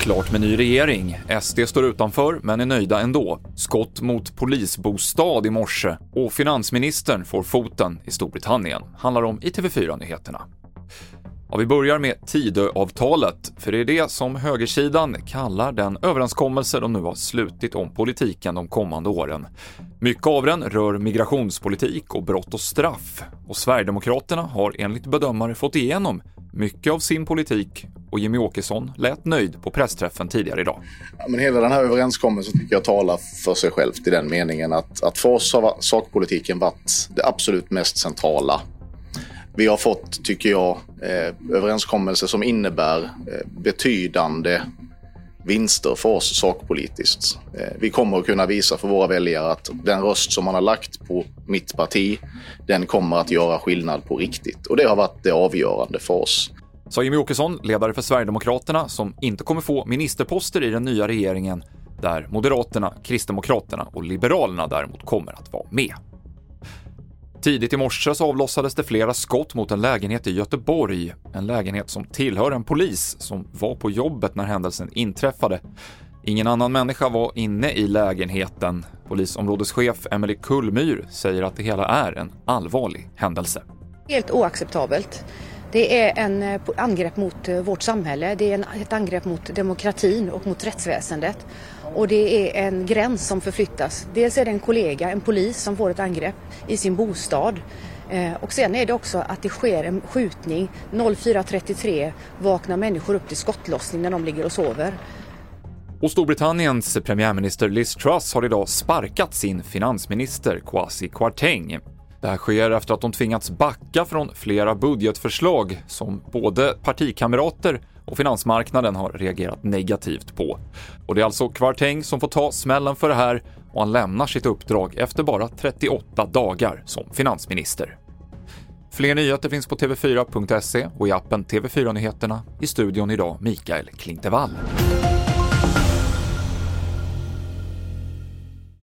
Klart med ny regering. SD står utanför, men är nöjda ändå. Skott mot polisbostad i morse och finansministern får foten i Storbritannien. Handlar om i TV4-nyheterna. Ja, vi börjar med Tidöavtalet, för det är det som högersidan kallar den överenskommelse de nu har slutit om politiken de kommande åren. Mycket av den rör migrationspolitik och brott och straff och Sverigedemokraterna har enligt bedömare fått igenom mycket av sin politik och Jimmy Åkesson lät nöjd på pressträffen tidigare idag. Ja, men hela den här överenskommelsen tycker jag talar för sig själv i den meningen att, att för oss har sakpolitiken varit det absolut mest centrala vi har fått, tycker jag, eh, överenskommelser som innebär eh, betydande vinster för oss sakpolitiskt. Eh, vi kommer att kunna visa för våra väljare att den röst som man har lagt på mitt parti, den kommer att göra skillnad på riktigt. Och det har varit det avgörande för oss. Sa Jimmie Åkesson, ledare för Sverigedemokraterna, som inte kommer få ministerposter i den nya regeringen, där Moderaterna, Kristdemokraterna och Liberalerna däremot kommer att vara med. Tidigt i morse så avlossades det flera skott mot en lägenhet i Göteborg. En lägenhet som tillhör en polis som var på jobbet när händelsen inträffade. Ingen annan människa var inne i lägenheten. Polisområdeschef Emelie Kullmyr säger att det hela är en allvarlig händelse. Helt oacceptabelt. Det är en eh, angrepp mot eh, vårt samhälle, det är ett angrepp mot demokratin och mot rättsväsendet. Och det är en gräns som förflyttas. Dels är det en kollega, en polis, som får ett angrepp i sin bostad. Eh, och sen är det också att det sker en skjutning. 04.33 vaknar människor upp till skottlossning när de ligger och sover. Och Storbritanniens premiärminister Liz Truss har idag sparkat sin finansminister Kwasi Kwarteng. Det här sker efter att de tvingats backa från flera budgetförslag som både partikamrater och finansmarknaden har reagerat negativt på. Och det är alltså Kvarteng som får ta smällen för det här och han lämnar sitt uppdrag efter bara 38 dagar som finansminister. Fler nyheter finns på tv4.se och i appen TV4 Nyheterna. I studion idag Mikael Klintevall.